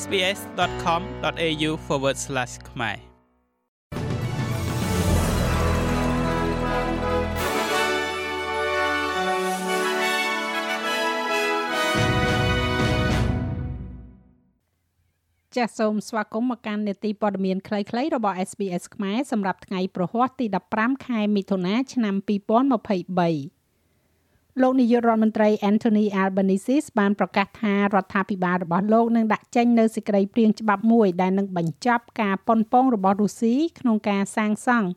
sbs.com.au/ ខ្មែរចាសសូមស្វាគមន៍មកកាន់នេតិព័ត៌មានខ្លីៗរបស់ SBS ខ្មែរសម្រាប់ថ្ងៃប្រហ័សទី15ខែមិថុនាឆ្នាំ2023 លោកនាយករដ្ឋមន្ត្រី Anthony Albanese បានប្រកាសថារដ្ឋាភិបាលរបស់លោកនឹងដាក់ចេញនូវសេចក្តីព្រាងច្បាប់មួយដែលនឹងបញ្ចប់ការប៉ុនប៉ងរបស់រុស្ស៊ីក្នុងការសាងសង់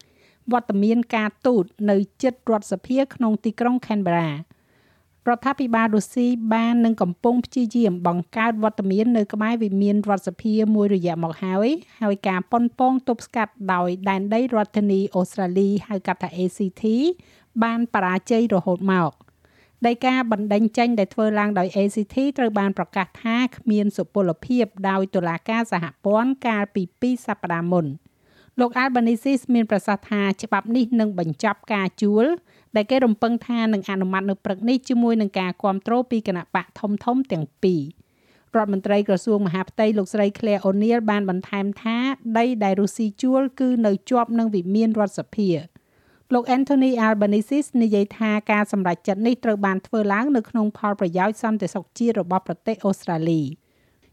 វត្តមានការទូតនៅជិតរដ្ឋសភាក្នុងទីក្រុង Canberra រដ្ឋាភិបាលរុស្ស៊ីបាននឹងកំពុងព្យាយាមបង្កើតវត្តមាននៅក្បែរវិមានរដ្ឋសភាមួយរយៈមកហើយហើយការប៉ុនប៉ងទប់ស្កាត់ដោយដែនដីរដ្ឋធានីអូស្ត្រាលីហៅកាត់ថា ACT បានបរាជ័យរហូតមក។ ដីកាបណ្ដេញចេញដែលធ្វើឡើងដោយ ACT ត្រូវបានប្រកាសថាគ្មានសុពលភាពដោយតុលាការសហព័ន្ធកាលពី2សប្តាហ៍មុនលោក Albanese មានប្រសាសន៍ថាច្បាប់នេះនឹងបញ្ចប់ការជួលដែលគេរំពឹងថានឹងអនុម័តនៅព្រឹកនេះជាមួយនឹងការគ្រប់គ្រងពីគណៈបកធំធំទាំងពីររដ្ឋមន្ត្រីក្រសួងមហាផ្ទៃលោកស្រី Claire O'Neil បានបន្ថែមថាដីដែលរុស្ស៊ីជួលគឺនៅជាប់នឹងវិមានរដ្ឋសភា លោក Anthony Albanese និយាយថាការសម្រេចចិត្តនេះត្រូវបានធ្វើឡើងនៅក្នុងផលប្រយោជន៍សន្តិសុខជាតិរបស់ប្រទេសអូស្ត្រាលី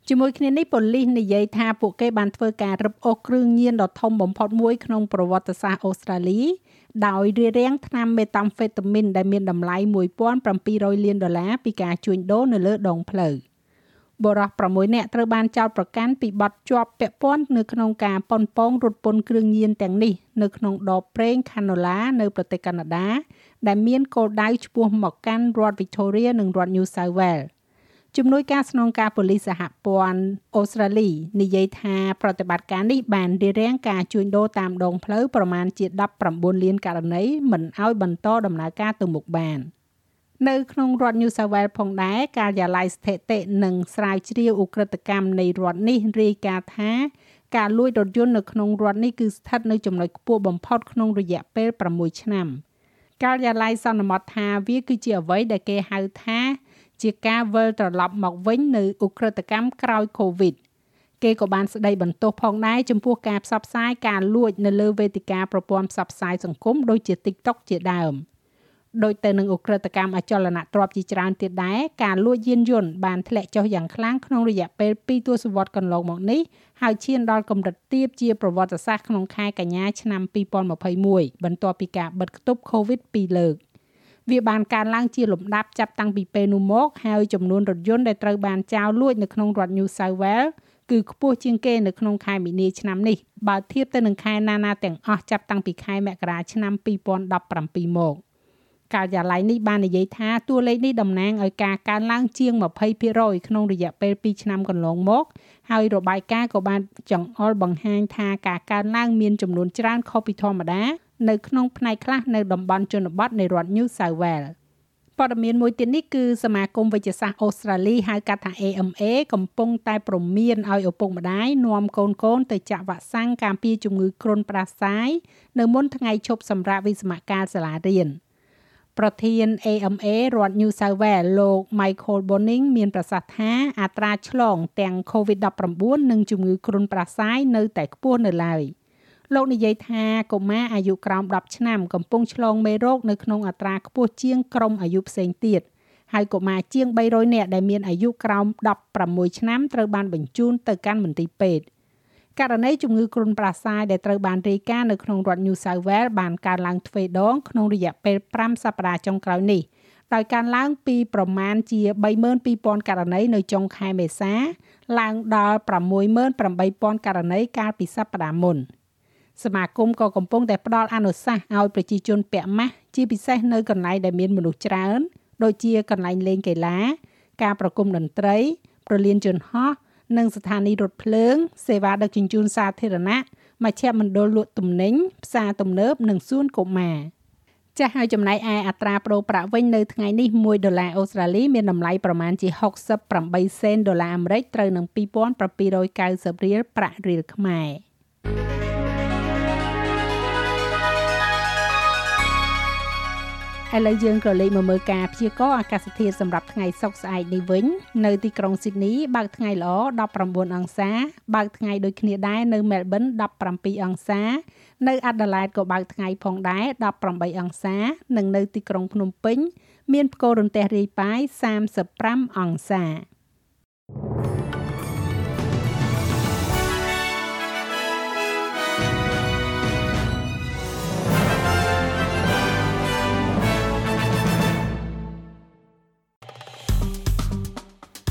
ជាមួយគ្នានេះប៉ូលីសនិយាយថាពួកគេបានធ្វើការរឹបអូសគ្រឿងញៀនដ៏ធំបំផុតមួយក្នុងប្រវត្តិសាស្ត្រអូស្ត្រាលី ដោយរារាំងថ្នាំមេតាំហ្វេតាមីនដែលមានតម្លៃ1700លានដុល្លារពីការជួញដូរនៅលើដងផ្លូវ។ បរិះ6នាក់ត្រូវបានចោទប្រកាន់ពីបទជាប់ពាក់ព័ន្ធនៅក្នុងការប៉ុនប៉ងរត់ពន្ធគ្រឿងញៀនទាំងនេះនៅក្នុងដបប្រេង Canola នៅប្រទេសកាណាដា ដែលមានគោលដៅឆ្ពោះមកកាន់រដ្ឋ Victoria និងរដ្ឋ New South Wales ជំនួយការស្នងការប៉ូលីសសហព័ន្ធអូស្ត្រាលីនិយាយថាប្រតិបត្តិការនេះបានរារាំងការជួញដូរតាមដងផ្លូវប្រមាណជា19លានករណីមិនឲ្យបន្តដំណើរការទៅមុខបាន។ នៅក្នុងរដ្ឋ New South Wales ផងដែរការិយាល័យស្ថិតិនិងស្រាវជ្រាវឧក្រិដ្ឋកម្មនៃរដ្ឋនេះរាយការណ៍ថាការលួចរថយន្តនៅក្នុងរដ្ឋនេះគឺស្ថិតនៅចំណុចខ្ពស់បំផុតក្នុងរយៈពេល6ឆ្នាំការិយាល័យសន្មតថាវាគឺជាអ្វីដែលគេហៅថា ជាការវិលត្រឡប់មកវិញនៅឧក្រិដ្ឋកម្មក្រោយ COVID គេក៏បានស្ដីបន្ទោសផងដែរចំពោះការផ្សព្វផ្សាយការលួចនៅលើវេទិកាប្រព័ន្ធផ្សព្វផ្សាយសង្គមដូចជា TikTok ជាដើម។ ដោយទៅនឹងអ ுக ្រិតកម្មអចលនទ្រព្យជាច្រើនទៀតដែរការលួចយានយន្តបានធ្លាក់ចុះយ៉ាងខ្លាំងក្នុងរយៈពេល2ទសវត្សរ៍កន្លងមកនេះហើយឈានដល់កម្រិតទាបជាប្រវត្តិសាស្ត្រក្នុងខែកញ្ញាឆ្នាំ2021បន្ទាប់ពីការបិទគប់ COVID 2លើកវាបានកើនឡើងជាលំដាប់ចាប់តាំងពីពេលនោះមកហើយចំនួនរថយន្តដែលត្រូវបានចោរលួចនៅក្នុងរដ្ឋ New South Wales គឺខ្ពស់ជាងគេនៅក្នុងខែមីនាឆ្នាំនេះបើធៀបទៅនឹងខែណាណាទាំងអស់ចាប់តាំងពីខែមករាឆ្នាំ2017មក។ ការិយាល័យនេះបាននិយាយថាតួលេខនេះតំណាងឲ្យការកើនឡើងជាង20%ក្នុងរយៈពេល2ឆ្នាំកន្លងមក ហើយរបាយការណ៍ក៏បានចង្អុលបង្ហាញថាការកើនឡើងមានចំនួនច្រើនខុសពីធម្មតា នៅក្នុងផ្នែកខ្លះនៅតំបន់ជនបទនៃរដ្ឋ New South Wales ព័ត៌មានមួយទៀតនេះគឺសមាគមវិទ្យាសាស្ត្រអូស្ត្រាលីហៅកាត់ថា AMA កំពុងតែព្រមានឲ្យឪពុកម្ដាយនាំកូនកូនទៅចាក់វ៉ាក់សាំងការពារជំងឺគ្រុនផ្ដាសាយនៅមុនថ្ងៃឈប់សម្រាកវិស្សមកាលសាលារៀន។ ប្រធាន AMA រដ្ឋ New South Wales លោក Michael Bonning មានប្រសាសន៍ថាអត្រាឆ្លងទាំង COVID-19 និងជំងឺគ្រុនប្រសាយនៅតែខ្ពស់នៅឡើយលោកនិយាយថាកុមារអាយុក្រោម10ឆ្នាំកំពុងឆ្លងមេរោគនៅក្នុងអត្រាខ្ពស់ជាងក្រុមអាយុផ្សេងទៀតហើយកុមារជាង300នាក់ដែលមានអាយុក្រោម16ឆ្នាំត្រូវបានបញ្ជូនទៅកាន់មន្ទីរពេទ្យ ករណីជំងឺគ្រុនប្រសាយដែលត្រូវបានរាយការណ៍នៅក្នុងរដ្ឋ New South Wales បានកើនឡើងទ្វេដងក្នុងរយៈពេល5សប្តាហ៍ចុងក្រោយនេះដោយកើនឡើងពីប្រមាណជា32,000ករណីនៅចុងខែមេសា ឡើងដល់68,000ករណីកាលពីសប្តាហ៍មុនសមាគមក៏កំពុងតែផ្ដល់អនុសាសន៍ឲ្យប្រជាជនពាក់ម៉ាស់ជាពិសេសនៅកន្លែងដែលមានមនុស្សច្រើន ដូចជាកន្លែងលេងកីឡា ការប្រគំតន្ត្រីប្រលានយន្តហោះ និងស្ថានីយ៍រថភ្លើង សេវាដឹកជញ្ជូនសាធារណៈមជ្ឈមណ្ឌលលក់ទំនិញផ្សារទំនើបនិងសួនកុមារចាស់ហើយចំណែកឯអត្រាប្រូប្រាក់វិញនៅថ្ងៃនេះ1ដុល្លារអូស្ត្រាលីមានតម្លៃប្រមាណជា68សេនដុល្លារអាមេរិកត្រូវនឹង2790រៀលប្រាក់រៀលខ្មែរ ឥឡូវយើងក៏លេខមកមើលការព្យាករណ៍អាកាសធាតុសម្រាប់ថ្ងៃសុក្រស្អែកនេះវិញនៅទីក្រុងស៊ីដនីបើកថ្ងៃល្អ19អង្សាបើកថ្ងៃដូចគ្នាដែរនៅមែលប៊ន17អង្សានៅអាដាលេដក៏បើកថ្ងៃផងដែរ18អង្សា និងនៅទីក្រុងភ្នំពេញ មានផ្គររន្ទះរាយប៉ាយ35អង្សា